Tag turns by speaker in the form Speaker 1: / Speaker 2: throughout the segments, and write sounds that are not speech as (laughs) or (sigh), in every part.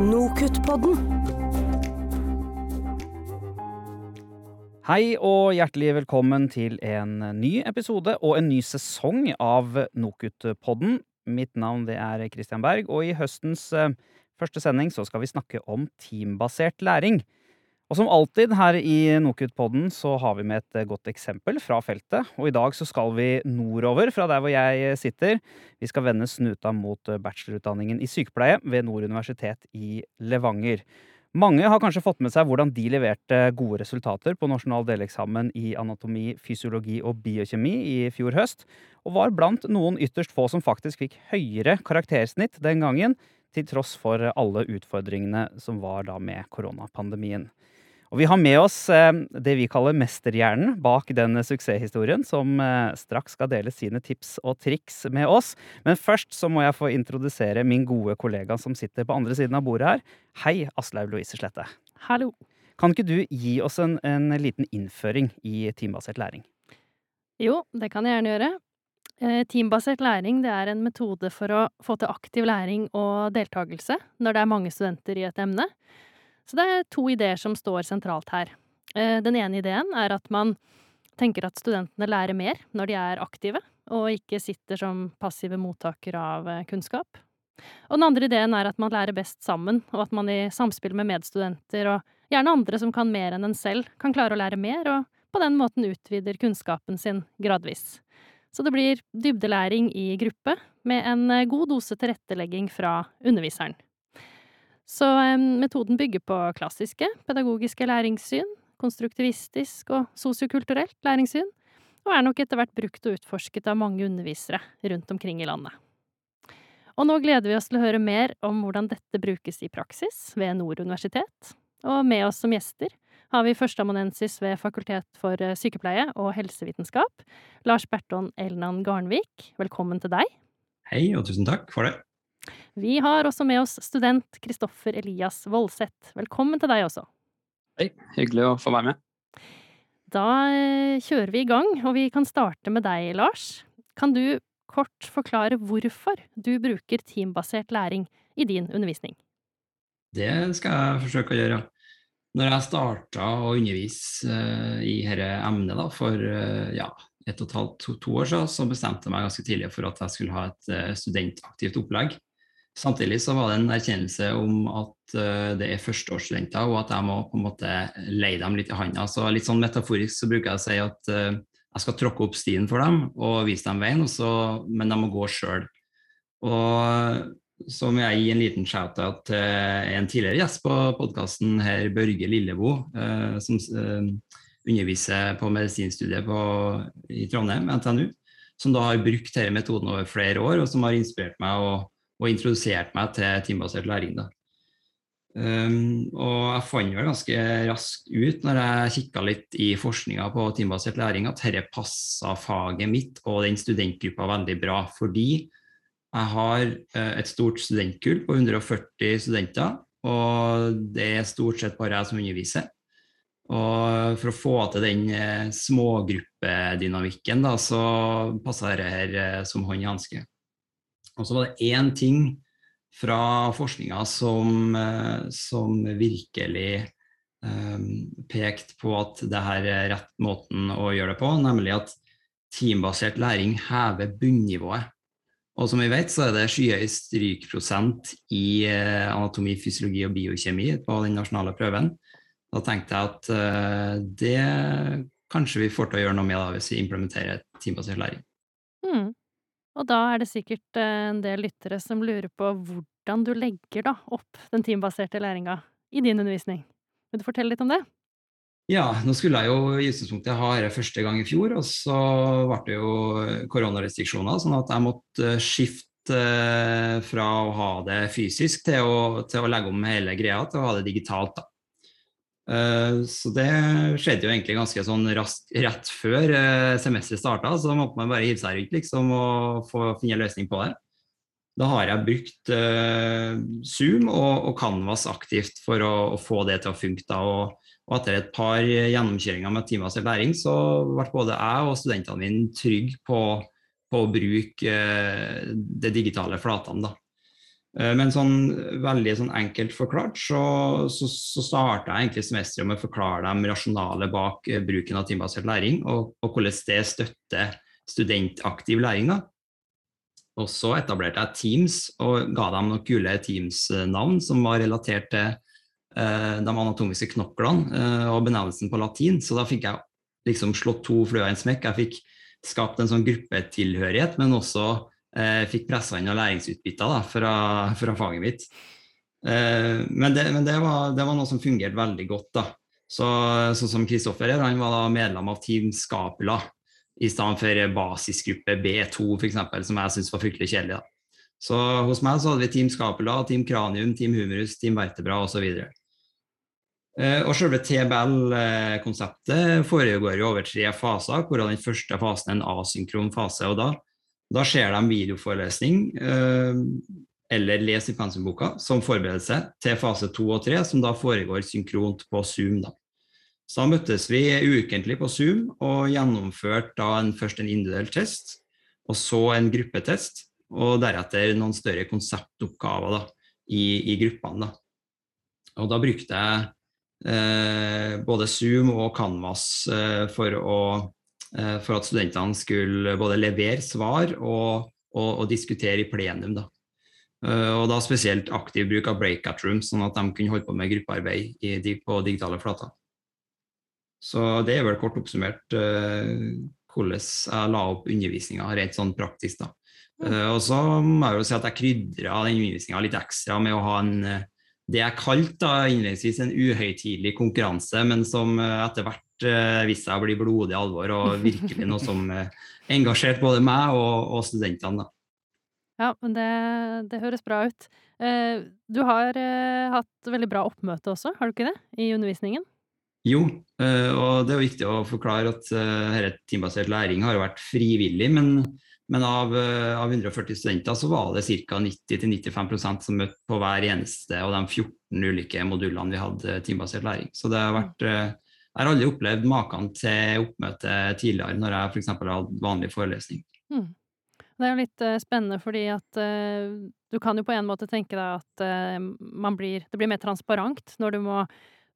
Speaker 1: Nokutt-podden.
Speaker 2: Hei og hjertelig velkommen til en ny episode og en ny sesong av Nokutt-podden. Mitt navn er Christian Berg, og i høstens eh, første sending skal vi snakke om teambasert læring. Og som alltid her i Nokut-podden så har vi med et eh, godt eksempel fra feltet. Og i dag så skal vi nordover fra der hvor jeg sitter. Vi skal vende snuta mot eh, bachelorutdanningen i sykepleie ved Nord universitet i Levanger. Mange har kanskje fått med seg hvordan de leverte gode resultater på nasjonal deleksamen i anatomi, fysiologi og biokjemi i fjor høst, og var blant noen ytterst få som faktisk fikk høyere karaktersnitt den gangen, til tross for alle utfordringene som var da med koronapandemien. Og vi har med oss eh, det vi kaller mesterhjernen bak den suksesshistorien, som eh, straks skal dele sine tips og triks med oss. Men først så må jeg få introdusere min gode kollega som sitter på andre siden av bordet her. Hei, Aslaug Louise Slette.
Speaker 3: Hallo.
Speaker 2: Kan ikke du gi oss en, en liten innføring i teambasert læring?
Speaker 3: Jo, det kan jeg gjerne gjøre. Eh, Teambasert læring det er en metode for å få til aktiv læring og deltakelse når det er mange studenter i et emne. Så det er to ideer som står sentralt her. Eh, Den ene ideen er at man tenker at studentene lærer mer når de er aktive, og ikke sitter som passive mottakere av eh, kunnskap. Og den andre ideen er at man lærer best sammen, og at man i samspill med medstudenter og gjerne andre som kan mer enn en selv, kan klare å lære mer, og på den måten utvider kunnskapen sin gradvis. Så det blir dybdelæring i gruppe, med en eh, god dose tilrettelegging fra underviseren. Så um, metoden bygger på klassiske pedagogiske læringssyn, konstruktivistisk og sosiokulturelt læringssyn, og er nok etter hvert brukt og utforsket av mange undervisere rundt omkring i landet. Og nå gleder vi oss til å høre mer om hvordan dette brukes i praksis ved Nord universitet. Og med oss som gjester har vi førsteamanuensis ved Fakultet for eh, sykepleie og helsevitenskap, Lars Berton Elnan Garnvik. Velkommen til deg.
Speaker 4: Hei, og tusen takk for det.
Speaker 3: Vi har også med oss student Kristoffer Elias Voldseth. Velkommen til deg også.
Speaker 5: Hei, hyggelig å få være med.
Speaker 3: Da eh, kjører vi i gang, og vi kan starte med deg, Lars. Kan du kort forklare hvorfor du bruker teambasert læring i din undervisning?
Speaker 4: Det skal jeg forsøke å gjøre. Når jeg starta å undervise uh, i dette emnet da, for uh, ja, et og et halvt, to, to, år siden, så bestemte jeg meg ganske tidlig for at jeg skulle ha et studentaktivt opplegg. Samtidig så var det en erkjennelse om at det er førsteårsstudenter, og at jeg må på en måte leie dem litt i handa. Så litt sånn metaforisk så bruker jeg å si at jeg skal tråkke opp stien for dem og vise dem veien, så, men de må gå sjøl. Og så må jeg gi en liten shout-out til en tidligere gjest på podkasten her, Børge Lillebo, eh, som eh, underviser på medisinstudiet på, i Trondheim, NTNU. Som da har brukt denne metoden over flere år, og som har inspirert meg og, og introduserte meg til teambasert læring. da. Um, og jeg fant vel ganske raskt ut når jeg kikka litt i forskninga på teambasert læring, at dette passa faget mitt og den studentgruppa veldig bra. Fordi jeg har uh, et stort studentkull på 140 studenter, og det er stort sett bare jeg som underviser. Og for å få til den uh, smågruppedynamikken, da, så passa dette uh, som hånd i hanske. Og så var det én ting fra forskninga som, eh, som, virkelig um, pekte på at det her er rett måten å gjøre det på, nemlig at teambasert læring hever bunnivået. Og som vi vet, så er det skyhøy strykprosent i uh, anatomi, fysiologi og biokjemi på den nasjonale prøven. Da tenkte jeg at uh, det kanskje vi får til å gjøre noe med da, hvis vi implementerer teambasert læring.
Speaker 3: Og da er det sikkert eh, en del lyttere som lurer på hvordan du legger da opp den teambaserte læringa i din undervisning. Vil du fortelle litt om det?
Speaker 4: Ja, nå skulle jeg jo i utgangspunktet ha dette første gang i fjor, og så ble det jo koronarestriksjoner, sånn at jeg måtte skifte eh, fra å ha det fysisk til å, til å legge om hele greia til å ha det digitalt. da. Eh, så det skjedde jo egentlig ganske sånn raskt rett før uh, semesteret starta, så måtte man bare hive seg rundt liksom, og få finne en løsning på det. Da har jeg brukt uh, Zoom og, Canvas aktivt for å, få det til å funke. Da, og, etter et par gjennomkjøringer med timers læring, så ble både jeg og studentene mine trygge på, på å bruke de digitale flatene. Da. Eh, men sånn veldig sånn enkelt forklart, så, så, så starta jeg egentlig semesteret med å forklare dem rasjonale bak eh, bruken av teambasert læring, og, og hvordan det støtter studentaktiv læring. da. Og så etablerte jeg Teams og ga dem noen kule Teams-navn som var relatert til eh, de anatomiske knoklene og benevnelsen på latin. Så da fikk jeg liksom slått to fluer i en smekk. Jeg fikk skapt en sånn gruppetilhørighet, men også eh, fikk pressa inn noen læringsutbytter da, fra, fra, faget mitt. Eh, men, det, men det, var, det, var, noe som fungerte veldig godt. da. Så, sånn som Kristoffer han var da medlem av Team Scapula i stedet for basisgruppe B2, f.eks., som jeg syntes var fryktelig kjedelig. Da. Så hos meg så hadde vi Team Scapula, Team Kranium, Team Humerus, Team Vertebra osv. Eh, og selve TBL-konseptet foregår jo over tre faser, hvor den første fasen er en asynkron fase. og Da, da skjer de videoforelesning eh, eller les i pensumboka som forberedelse til fase to og tre, som da foregår synkront på Zoom. da. Så da møttes vi ukentlig på Zoom og gjennomførte da en, først en individuell test, og så en gruppetest, og deretter noen større konseptoppgaver da, i, i gruppene. Da. Og da brukte jeg Eh, både Zoom og Canvas eh, for, å, for, at studentene skulle både levere svar og, og, og diskutere i plenum. Da. og da spesielt aktiv bruk av breakout rooms, sånn at de kunne holde på med gruppearbeid i, på digitale flater. Så det er vel kort oppsummert hvordan jeg la opp undervisninga rent sånn praktisk. da. og så må jeg jo si at jeg krydra den undervisninga litt ekstra med å ha en det jeg kalte innledningsvis en uhøytidelig konkurranse, men som eh, etter hvert uh, viste seg å bli blodig alvor og virkelig noe som uh, engasjerte både meg og, og studentene. Da.
Speaker 3: Ja, men det, det, høres bra ut. Uh, du har hatt veldig bra oppmøte også, har du ikke det, i undervisningen?
Speaker 4: Jo, og det er viktig å forklare at dette teambasert læring har vært frivillig, men men av, eh, av 140 studenter så var det ca. 90-95% som møtte på hver eneste av de 14 ulike modulene vi hadde teambasert læring. Så det har vært eh, Jeg har aldri opplevd maken til oppmøte tidligere når jeg f.eks. har hatt vanlig forelesning.
Speaker 3: Mm. Det er jo litt uh, spennende fordi at uh, du kan jo på en måte tenke deg at uh, blir, det blir mer transparent når du må,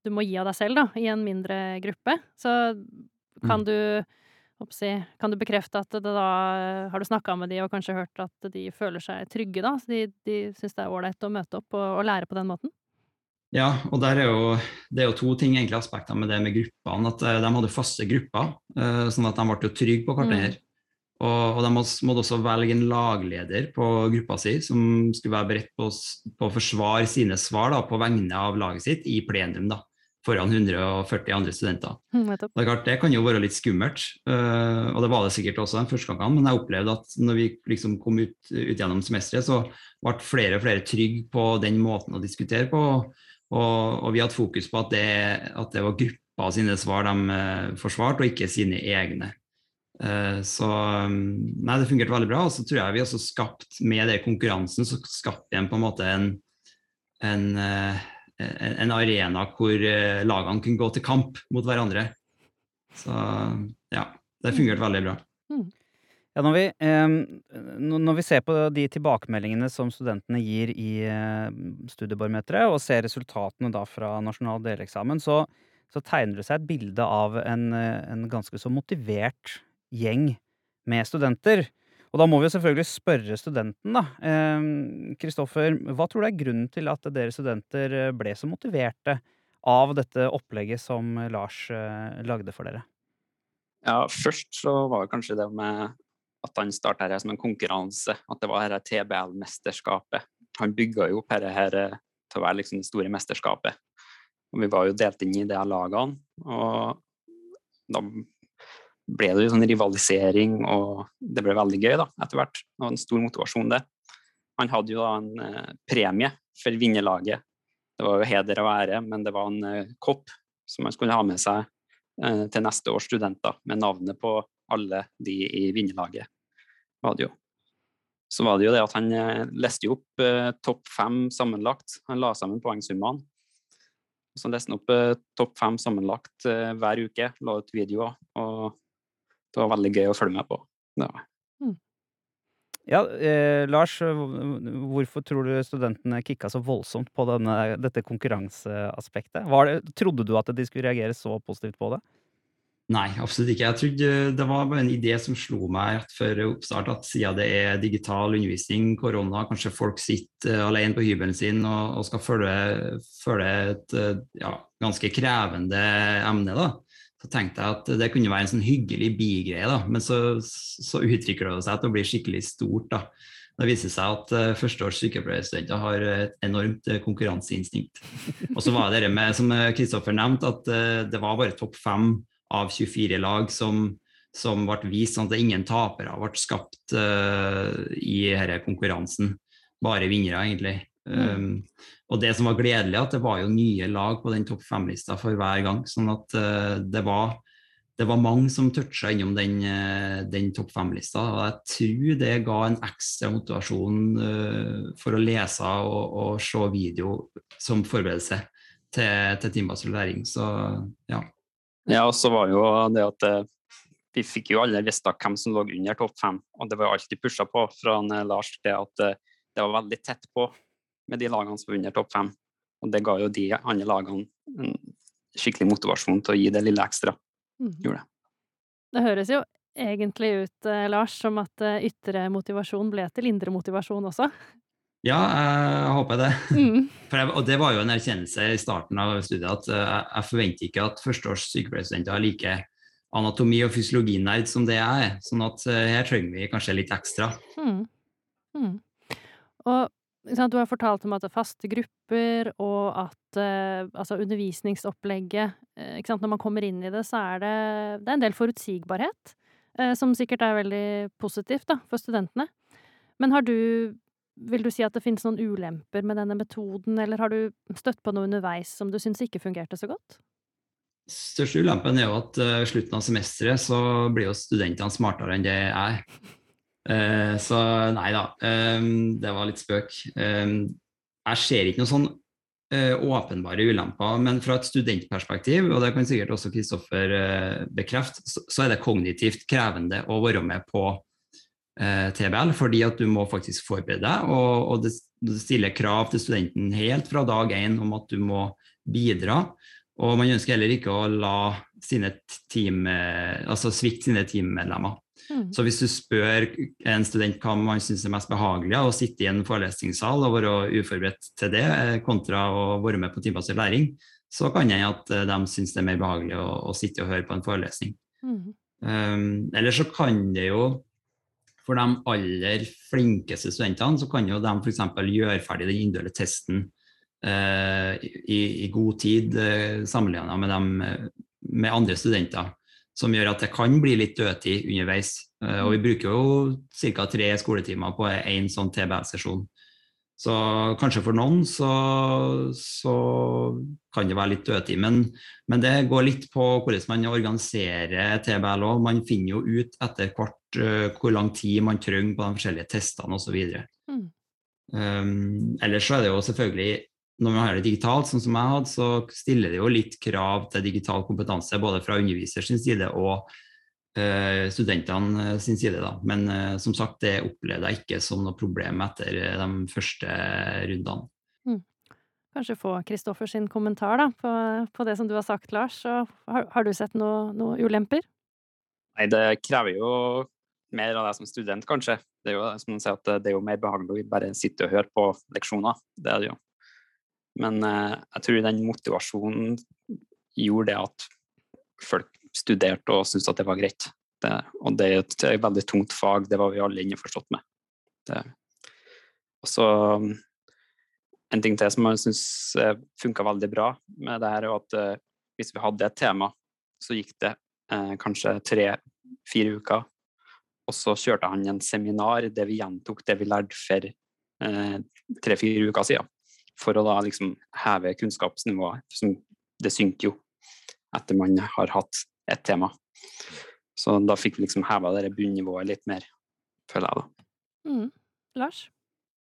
Speaker 3: du må, gi av deg selv da, i en mindre gruppe. Så kan mm. du kan du bekrefte at det da Har du snakka med de og kanskje hørt at de føler seg trygge, da? Så de, de syns det er ålreit å møte opp og, og, lære på den måten?
Speaker 4: Ja, og der er jo, det er jo to ting egentlig aspekter med det med gruppene. At eh, de hadde faste grupper, eh, sånn at de ble trygge på hverandre. Mm. Og, og, de måtte også velge en lagleder på gruppa si som skulle være beredt på, på å forsvare sine svar da, på vegne av laget sitt i plenum. da foran 140 andre studenter.
Speaker 3: Mm, det,
Speaker 4: er klart, det kan jo være litt skummelt, uh, og det var det sikkert også de første gangene, men jeg opplevde at når vi liksom kom ut, ut gjennom semesteret, så ble flere og flere trygge på den måten å diskutere på, og, og vi hadde fokus på at det, at det var gruppa sine svar de uh, forsvarte, og ikke sine egne. Uh, så um, nei, det fungerte veldig bra. Og så tror jeg vi også skapt med den konkurransen, så skapte vi en på en måte en, en en arena hvor eh, lagene kunne gå til kamp mot hverandre. Så ja, det fungerte veldig bra.
Speaker 2: Ja, når, vi, eh, når vi ser på de tilbakemeldingene som studentene gir i eh, studiebarometeret, og ser resultatene da fra nasjonal deleksamen, så, så, tegner det seg et bilde av en, eh, en ganske så motivert gjeng med studenter. Og da må vi jo selvfølgelig spørre studenten, da. Kristoffer, eh, hva tror du er grunnen til at dere studenter ble så motiverte av dette opplegget som Lars eh, lagde for dere?
Speaker 5: Ja, først så var det kanskje det med at han starta her som en konkurranse. At det var dette TBL-mesterskapet. Han bygga jo opp dette her til å være liksom det store mesterskapet. Og vi var jo delt inn i de lagene. Og da ble det jo sånn rivalisering, og det ble veldig gøy da, etter hvert. Det var en stor motivasjon, det. Han hadde jo da en eh, premie for vinnerlaget. Det var jo heder og ære, men det var en eh, kopp som han skulle ha med seg eh, til neste års studenter, med navnet på alle de i vinnerlaget. Var det jo. Så var det jo det at han eh, leste jo opp eh, topp fem sammenlagt. Han la sammen poengsummene. Så leste han opp eh, topp fem sammenlagt hver uke, la ut videoer. og det var veldig gøy å følge med på.
Speaker 3: Mm.
Speaker 2: Ja, eh, Lars, hvorfor tror du studentene kicka så voldsomt på denne, dette konkurranseaspektet? Det, trodde du at de skulle reagere så positivt på det?
Speaker 4: Nei, absolutt ikke. Jeg trodde Det var bare en idé som slo meg rett før oppstart, at siden det er digital undervisning, korona, kanskje folk sitter alene på hybelen sin og, og skal følge, følge et ja, ganske krevende emne. da så tenkte jeg at det kunne være en sånn hyggelig bigreie, da. Men så, så utvikler det seg til å bli skikkelig stort, da. Det viser seg at uh, førsteårs sykepleierstudenter har et enormt uh, konkurranseinstinkt. Og så var det det med, som Kristoffer nevnte, at uh, det var bare topp fem av 24 lag som, som ble vist, sånn at ingen tapere ble skapt i denne konkurransen. Bare vinnere, egentlig. Mm. Um, og det som var gledelig, at det var jo nye lag på den topp fem-lista for hver gang. Sånn at uh, det, var, det var mange som toucha innom den, uh, den topp fem-lista. Og jeg tror det ga en ekstra motivasjon uh, for å lese og, og, se video som forberedelse til, til teambasert læring. Så ja.
Speaker 5: Ja, og så var jo det at vi fikk jo alle visst hvem som lå under topp fem, og det var alltid pusha på fra Lars det at det var veldig tett på med de lagene som var under topp fem. Og det ga jo de andre lagene en skikkelig motivasjon til å gi det lille ekstra. Mm. Gjorde det.
Speaker 3: Det høres jo egentlig ut, eh, Lars, som at eh, ytre motivasjon ble til indre motivasjon også?
Speaker 4: Ja, jeg håper det. Mm. (laughs) Jeg, og det var jo en erkjennelse i starten av studiet at uh, jeg forventer ikke at førsteårs sykepleierstudenter er like anatomi- og fysiologinerd som det jeg er. Sånn at uh, her trenger vi kanskje litt ekstra. Mm.
Speaker 3: Mm. Og du har fortalt om at det er faste grupper, og at eh, altså undervisningsopplegget eh, sant? Når man kommer inn i det, så er det, det er en del forutsigbarhet, eh, som sikkert er veldig positivt da, for studentene. Men har du Vil du si at det finnes noen ulemper med denne metoden, eller har du støtt på noe underveis som du syns ikke fungerte så godt?
Speaker 4: Største ulempen er jo at uh, slutten av semesteret så blir jo studentene smartere enn det jeg er. Uh, så nei da, um, det var litt spøk. Um, jeg ser ikke noen sånn uh, åpenbare ulemper, men fra et studentperspektiv, og det kan sikkert også Kristoffer bekrefte, så, så, er det kognitivt krevende å være med på TBL, fordi at du må faktisk forberede deg, og, og det, det, stiller krav til studenten helt fra dag én om at du må bidra. Og man ønsker heller ikke å la sine team, altså svikte sine teammedlemmer. Mm. Så hvis du spør en student hva man syns er mest behagelig å sitte i en forelesningssal og være uforberedt til det, eh, kontra å være med på timebasert læring, så kan jeg at eh, de syns det er mer behagelig å, å, sitte og høre på en forelesning. Mm. Um, eller så kan det jo for de aller flinkeste studentene så kan jo de f.eks. gjøre ferdig den individuelle testen eh, i, i, god tid eh, sammenlignet med, dem, med andre studenter som gjør at det kan bli litt dødtid underveis. Eh, og vi bruker jo ca. tre skoletimer på én sånn TBL-sesjon. Så kanskje for noen så, så kan det være litt dødtid. Men, men, det går litt på hvordan man organiserer TBL òg. Man finner jo ut etter hvert uh, hvor lang tid man trenger på de forskjellige testene osv. Mm. Um, ellers så er det jo selvfølgelig når man har det digitalt, sånn som jeg hadde, så stiller det jo litt krav til digital kompetanse både fra underviser sin side og studentene eh, sin side. Da. Men uh, som sagt, det opplevde jeg ikke som noe problem etter de første rundene. Mm.
Speaker 3: Kanskje få Kristoffer sin kommentar da, på, på, det som du har sagt, Lars. Har, har, du sett noen noe ulemper?
Speaker 5: Nei, det krever jo mer av deg som student, kanskje. Det er jo som sier at det er jo mer behagelig å bare sitte og høre på leksjoner. Det er det jo. Men eh, jeg tror den motivasjonen gjorde det at folk studerte og syntes at det var greit. Det, og det er et, et veldig tungt fag, det var vi alle innforstått med. Det. Og så en ting til som jeg syns eh, funka veldig bra med det her, er at eh, hvis vi hadde et tema, så gikk det eh, kanskje tre-fire uker, og så kjørte han en seminar der vi gjentok det vi lærte for eh, tre-fire uker siden for å da liksom heve kunnskapsnivået. Som det synker jo etter man har hatt et tema. Så da fikk vi liksom heva det bunnivået litt mer, føler jeg da.
Speaker 3: Mm. Lars?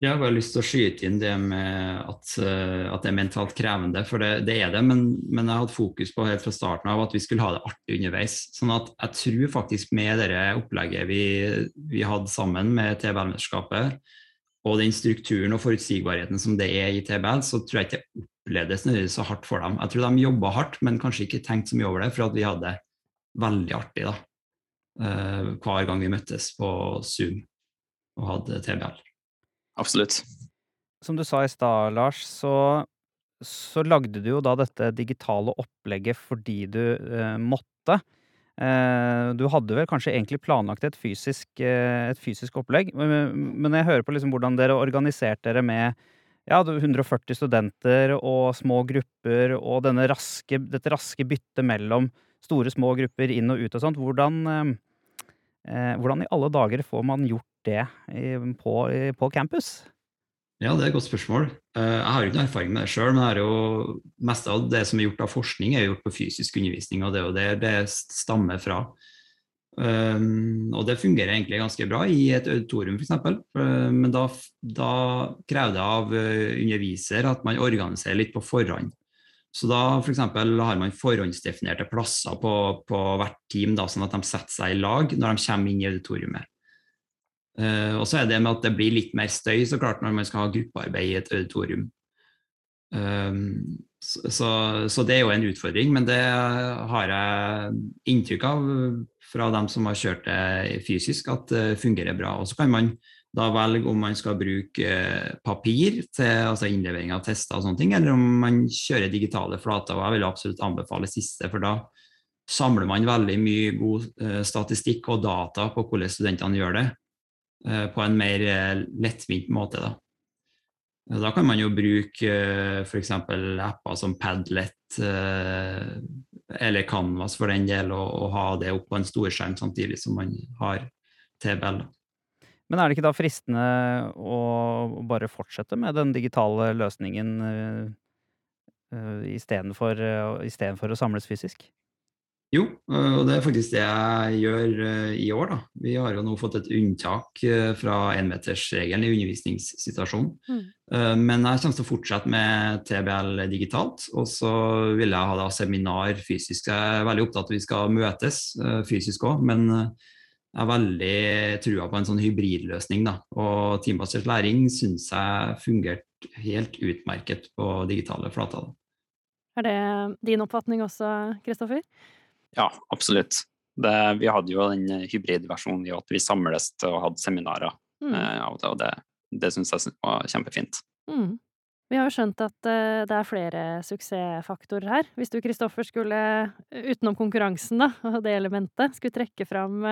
Speaker 4: Jeg har bare lyst til å skyte inn det med at, eh, at det er mentalt krevende, for det, det er det. Men, men, jeg hadde fokus på helt fra starten av at vi skulle ha det artig underveis. Sånn at jeg tror faktisk med det opplegget vi, vi hadde sammen med TBL-mesterskapet, og den strukturen og forutsigbarheten som det er i TBL, så tror jeg ikke det opplevdes så hardt for dem. Jeg tror de jobba hardt, men kanskje ikke tenkt så mye over det, for at vi hadde det veldig artig da, eh, hver gang vi møttes på Zoom og hadde TBL.
Speaker 5: Absolutt.
Speaker 2: Som du sa i stad, Lars, så, så, lagde du jo da dette digitale opplegget fordi du eh, måtte. Eh, du hadde vel kanskje egentlig planlagt et fysisk, eh, et fysisk opplegg, men, men jeg hører på liksom hvordan dere organiserte dere med ja, 140 studenter og små grupper og raske, dette raske byttet mellom store, små grupper inn og ut og sånt. Hvordan, eh, eh hvordan i alle dager får man gjort det på, på campus?
Speaker 4: Ja, det er et godt spørsmål. Eh, jeg har jo ikke noe erfaring med det sjøl, men det er jo mest av det som er gjort av forskning, er gjort på fysisk undervisning, og det er jo der det stammer fra. Og det fungerer egentlig ganske bra i et auditorium f.eks. Men da, da, krever det av underviser at man organiserer litt på forhånd. Så da f.eks. eksempel har man forhåndsdefinerte plasser på, på hvert team, da, sånn at de setter seg i lag når de kommer inn i auditoriumet. Uh, og så er det med at det blir litt mer støy så klart når man skal ha gruppearbeid i et auditorium. Um, så, så, så, det er jo en utfordring, men det har jeg inntrykk av fra dem som har kjørt det fysisk, at det fungerer bra. Og så kan man da velge om man skal bruke papir til altså innlevering av tester og sånne ting, eller om man kjører digitale flater. og Jeg vil absolutt anbefale siste, for da samler man veldig mye god uh, statistikk og data på hvordan studentene gjør det. Eh, på en mer eh, lettvint måte. Da. da kan man jo bruke eh, f.eks. apper som Padlet eller Canvas for den del, og, ha det opp på en storskjerm samtidig som man har TBL.
Speaker 2: Men er det ikke da fristende å bare fortsette med den digitale løsningen uh, uh, istedenfor uh, å samles fysisk?
Speaker 4: Jo, og det er faktisk det jeg gjør eh, i år. da. Vi har jo nå fått et unntak eh, fra énmetersregelen i undervisningssituasjonen. Mm. Eh, men jeg kommer til å fortsette med TBL digitalt. Og så vil jeg ha da seminar fysisk. Jeg er veldig opptatt av at vi skal møtes fysisk òg, men jeg har veldig trua på en sånn hybridløsning. da. Og teambasert læring syns jeg fungerte helt utmerket på digitale flater.
Speaker 3: Er det din oppfatning også, Kristoffer?
Speaker 5: Ja, absolutt. Det, vi hadde jo den hybridversjonen i at vi samles og hadde seminarer mm. eh, av og til, og det, det syns jeg var kjempefint. Mm.
Speaker 3: Vi har jo skjønt at uh, det er flere suksessfaktorer her. Hvis du, Kristoffer, skulle, utenom konkurransen da, (laughs) og det elementet, skulle trekke fram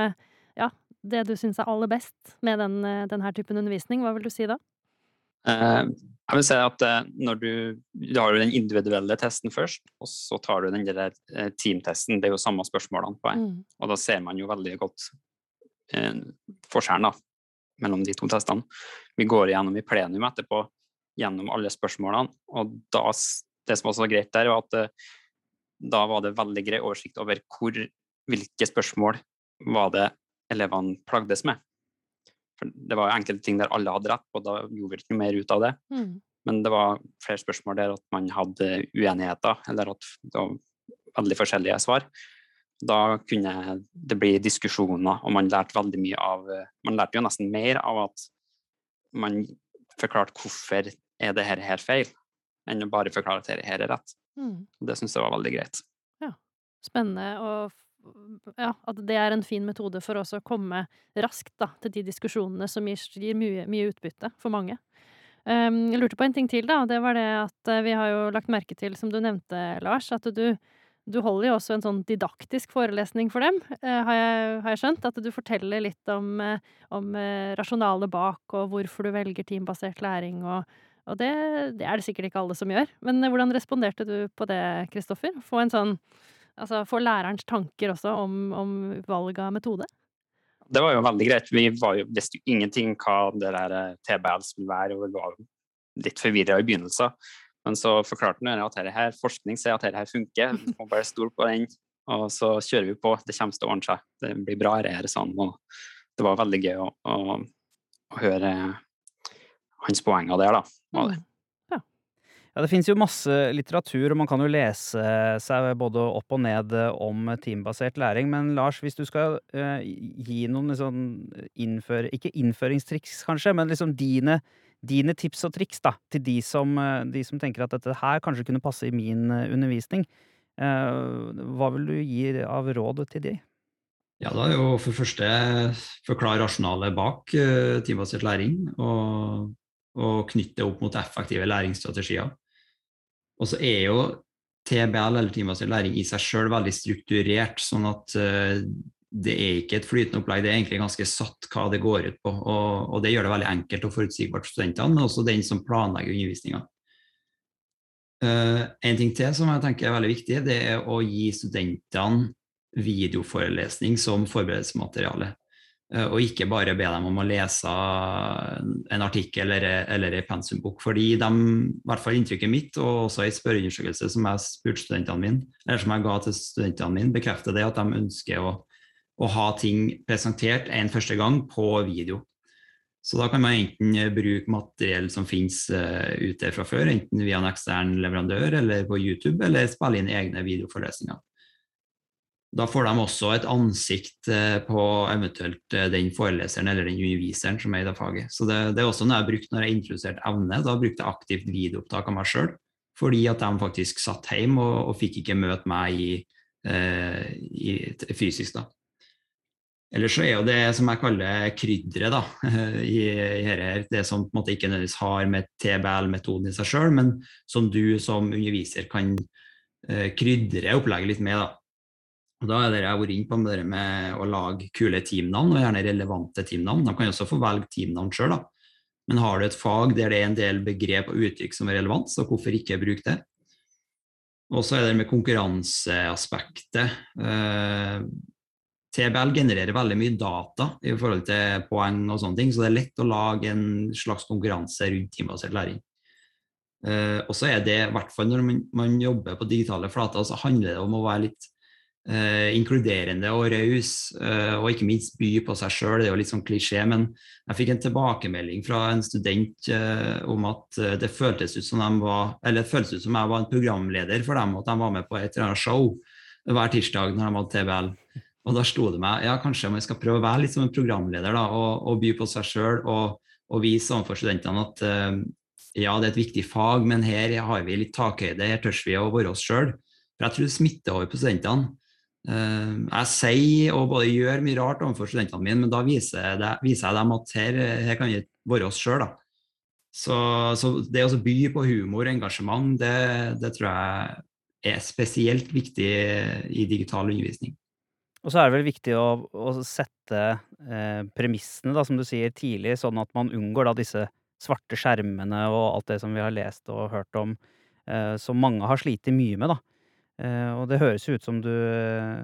Speaker 3: ja, det du syns er aller best med den, uh, denne typen undervisning, hva vil du si da?
Speaker 5: Eh, jeg vil si at eh, når du, du har den individuelle testen først, og så tar du den der eh, teamtesten. Det er jo samme spørsmålene på en. Mm. Og da ser man jo veldig godt eh, forskjellen da, mellom de to testene. Vi går igjennom i plenum etterpå gjennom alle spørsmålene, og da, det som også var greit der, var at da var det veldig grei oversikt over hvor, hvilke spørsmål var det elevene plagdes med. For det var jo enkelte ting der alle hadde rett på, da gjorde vi ikke noe mer ut av det. Mm. Men det var flere spørsmål der at man hadde uenigheter, eller at det var veldig forskjellige svar. Da kunne det bli diskusjoner, og man lærte veldig mye av Man lærte jo nesten mer av at man forklarte hvorfor er det her, her feil, enn å bare forklare at det her er rett. Mm. Det syns jeg var veldig greit.
Speaker 3: Ja. Spennende og ja, at det er en fin metode for oss å komme raskt da, til de diskusjonene som gir, gir mye, mye, utbytte for mange. Um, jeg lurte på en ting til, da. Det var det at uh, vi har jo lagt merke til, som du nevnte, Lars, at du, du holder jo også en sånn didaktisk forelesning for dem, uh, har, jeg, har, jeg, skjønt. At du forteller litt om, uh, rasjonalet bak, og hvorfor du velger teambasert læring, og, og det, det, er det sikkert ikke alle som gjør. Men hvordan responderte du på det, Kristoffer? Få en sånn Altså få lærerens tanker også om, om valg av metode?
Speaker 5: Det var jo veldig greit. Vi var jo, visste jo ingenting hva det der eh, TBL skulle være, og vi var litt forvirra i begynnelsen. Men så forklarte han at her, her, forskning sier at dette funker, vi må bare stole på den. Og så kjører vi på, det kommer til å ordne seg. Det blir bra her, sånn. Og det var veldig gøy å, å, å høre hans poenger der, da. Og.
Speaker 3: Mm.
Speaker 2: Ja, det finnes jo masse litteratur, og man kan jo lese seg både opp og ned om teambasert læring. Men Lars, hvis du skal eh, gi noen liksom innfør... Ikke innføringstriks, kanskje, men liksom dine, dine tips og triks da, til de som, eh, de som tenker at dette her kanskje kunne passe i min eh, undervisning. Eh, hva vil du gi av råd til de?
Speaker 4: Ja, da er jo for første forklare rasjonalet bak uh, teambasert læring, og, og knytte det opp mot effektive læringsstrategier. Og så er jo TBL, eller timebasert læring, i seg sjøl veldig strukturert, sånn at uh, det er ikke et flytende opplegg, det er egentlig ganske satt hva det går ut på. Og, og det gjør det veldig enkelt og forutsigbart for studentene, men også den som planlegger undervisninga. Uh, en ting til som jeg tenker er veldig viktig, det er å gi studentene videoforelesning som forberedelsesmateriale. Uh, og ikke bare be dem om å lese en artikkel eller, eller en pensumbok. Fordi de, i hvert fall inntrykket mitt, og også i spørreundersøkelse som jeg spurte studentene mine, eller som jeg ga til studentene mine, bekrefter det at de ønsker å, å ha ting presentert en første gang på video. Så da kan man enten bruke materiell som finnes uh, ute fra før, enten via en ekstern leverandør eller på YouTube, eller spille inn egne videoforelesninger. Da får de også et ansikt uh, på eventuelt uh, den foreleseren eller den underviseren som er i det faget. Så det, det er også noe jeg har brukt når jeg introduserte evne. Da brukte jeg aktivt videoopptak av meg sjøl, fordi at de faktisk satt hjemme og, og fikk ikke møte meg i, i, fysisk. da. Eller så er jo det som jeg kaller krydderet da, (laughs) i, i her, det som på en måte ikke nødvendigvis har med TBL-metoden i seg sjøl, men som du som underviser kan eh, krydre opplegget litt med. Da. Og da er det jeg har vært inne på med med å lage kule teamnavn, og gjerne relevante teamnavn. De kan også få velge teamnavn sjøl, men har du et fag der det er en del begrep og uttrykk som er relevant, så hvorfor ikke bruke det? Og så er det med konkurranseaspektet. Eh, TBL genererer veldig mye data i forhold til poeng og sånne ting, så det er lett å lage en slags konkurranse rundt teambasert læring. Eh, og så er det, i hvert fall når man, man, jobber på digitale flater, så handler det om å være litt uh, inkluderende og raus, eh, og ikke minst by på seg sjøl. Det er jo litt sånn klisjé, men jeg fikk en tilbakemelding fra en student om at det føltes ut som var, eller det føltes ut som jeg var en programleder for dem, at de var med på et eller annet show hver tirsdag når de hadde TBL. Og da slo det meg ja, kanskje man skal prøve å være litt som en programleder da, og, og by på seg sjøl og, og, vise overfor studentene at uh, ja, det er et viktig fag, men her har vi litt takhøyde, her tør vi å være oss sjøl. For jeg tror det smitter over på studentene. Uh, jeg sier og både gjør mye rart overfor studentene mine, men da viser, det, viser jeg dem at her, her kan vi være oss sjøl. Så, så, det å by på humor og engasjement, det, det tror jeg er spesielt viktig i digital undervisning.
Speaker 2: Og så er det vel viktig å, å sette eh, premissene, da, som du sier, tidlig, sånn at man unngår da disse svarte skjermene og alt det som vi har lest og hørt om, eh, som mange har slitt mye med, da. Eh, og det høres jo ut som du eh,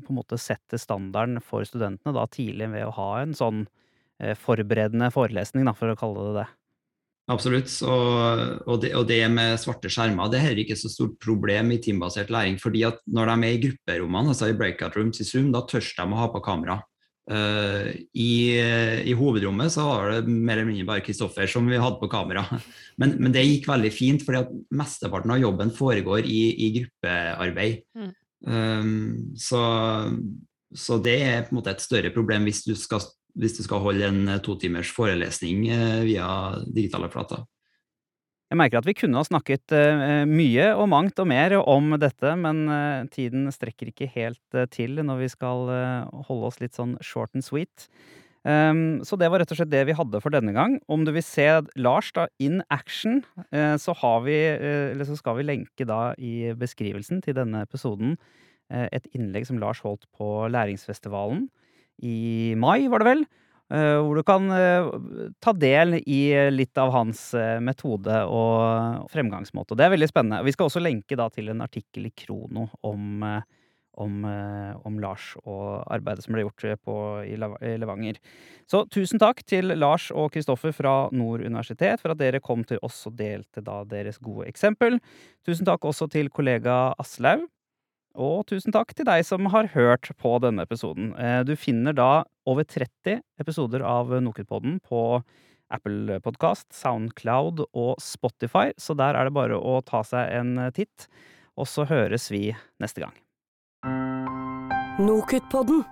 Speaker 2: på en måte setter standarden for studentene da tidlig ved å ha en sånn eh, forberedende forelesning, da, for å kalle det det.
Speaker 4: Absolutt. Og, og, det, og, det, med svarte skjermer det er ikke så stort problem i teambasert læring. fordi at når de er i grupperommene, altså i breakout rooms i Zoom, da tør de å ha på kamera. Uh, i, i, hovedrommet så var det mer eller mindre bare Kristoffer som vi hadde på kamera. (laughs) Men, men, det gikk veldig fint, fordi at mesteparten av jobben foregår i, i gruppearbeid. Mm. Um, så, så, det er på en måte et større problem hvis du skal hvis du skal holde en totimers to timers forelesning uh, via digitale flater.
Speaker 2: Jeg merker at vi kunne ha snakket uh, mye og mangt og mer om dette, men uh, tiden strekker ikke helt uh, til når vi skal holde oss litt sånn short and sweet. Um, så det var rett og slett det vi hadde for denne gang. Om du vil se Lars da in action, så, vi, så, skal vi lenke da i beskrivelsen til denne episoden et innlegg som Lars holdt på Læringsfestivalen i mai, var det vel. Eh, hvor du kan eh, ta del i litt av hans eh, metode og fremgangsmåte. Det er veldig spennende. Vi skal også lenke til en artikkel i Krono om, om, om Lars og arbeidet som ble gjort på, i Levanger. Så tusen takk til Lars og Kristoffer fra Nord universitet for at dere kom til oss og delte da deres gode eksempel. Tusen takk også til kollega Aslaug og tusen takk til deg som har hørt på denne episoden. Eh, du finner da over 30 episoder av Nokutpodden på Apple Podkast, Soundcloud og Spotify, så der er det bare å ta seg en titt. Og så høres vi neste gang.
Speaker 1: Nokutt-podden.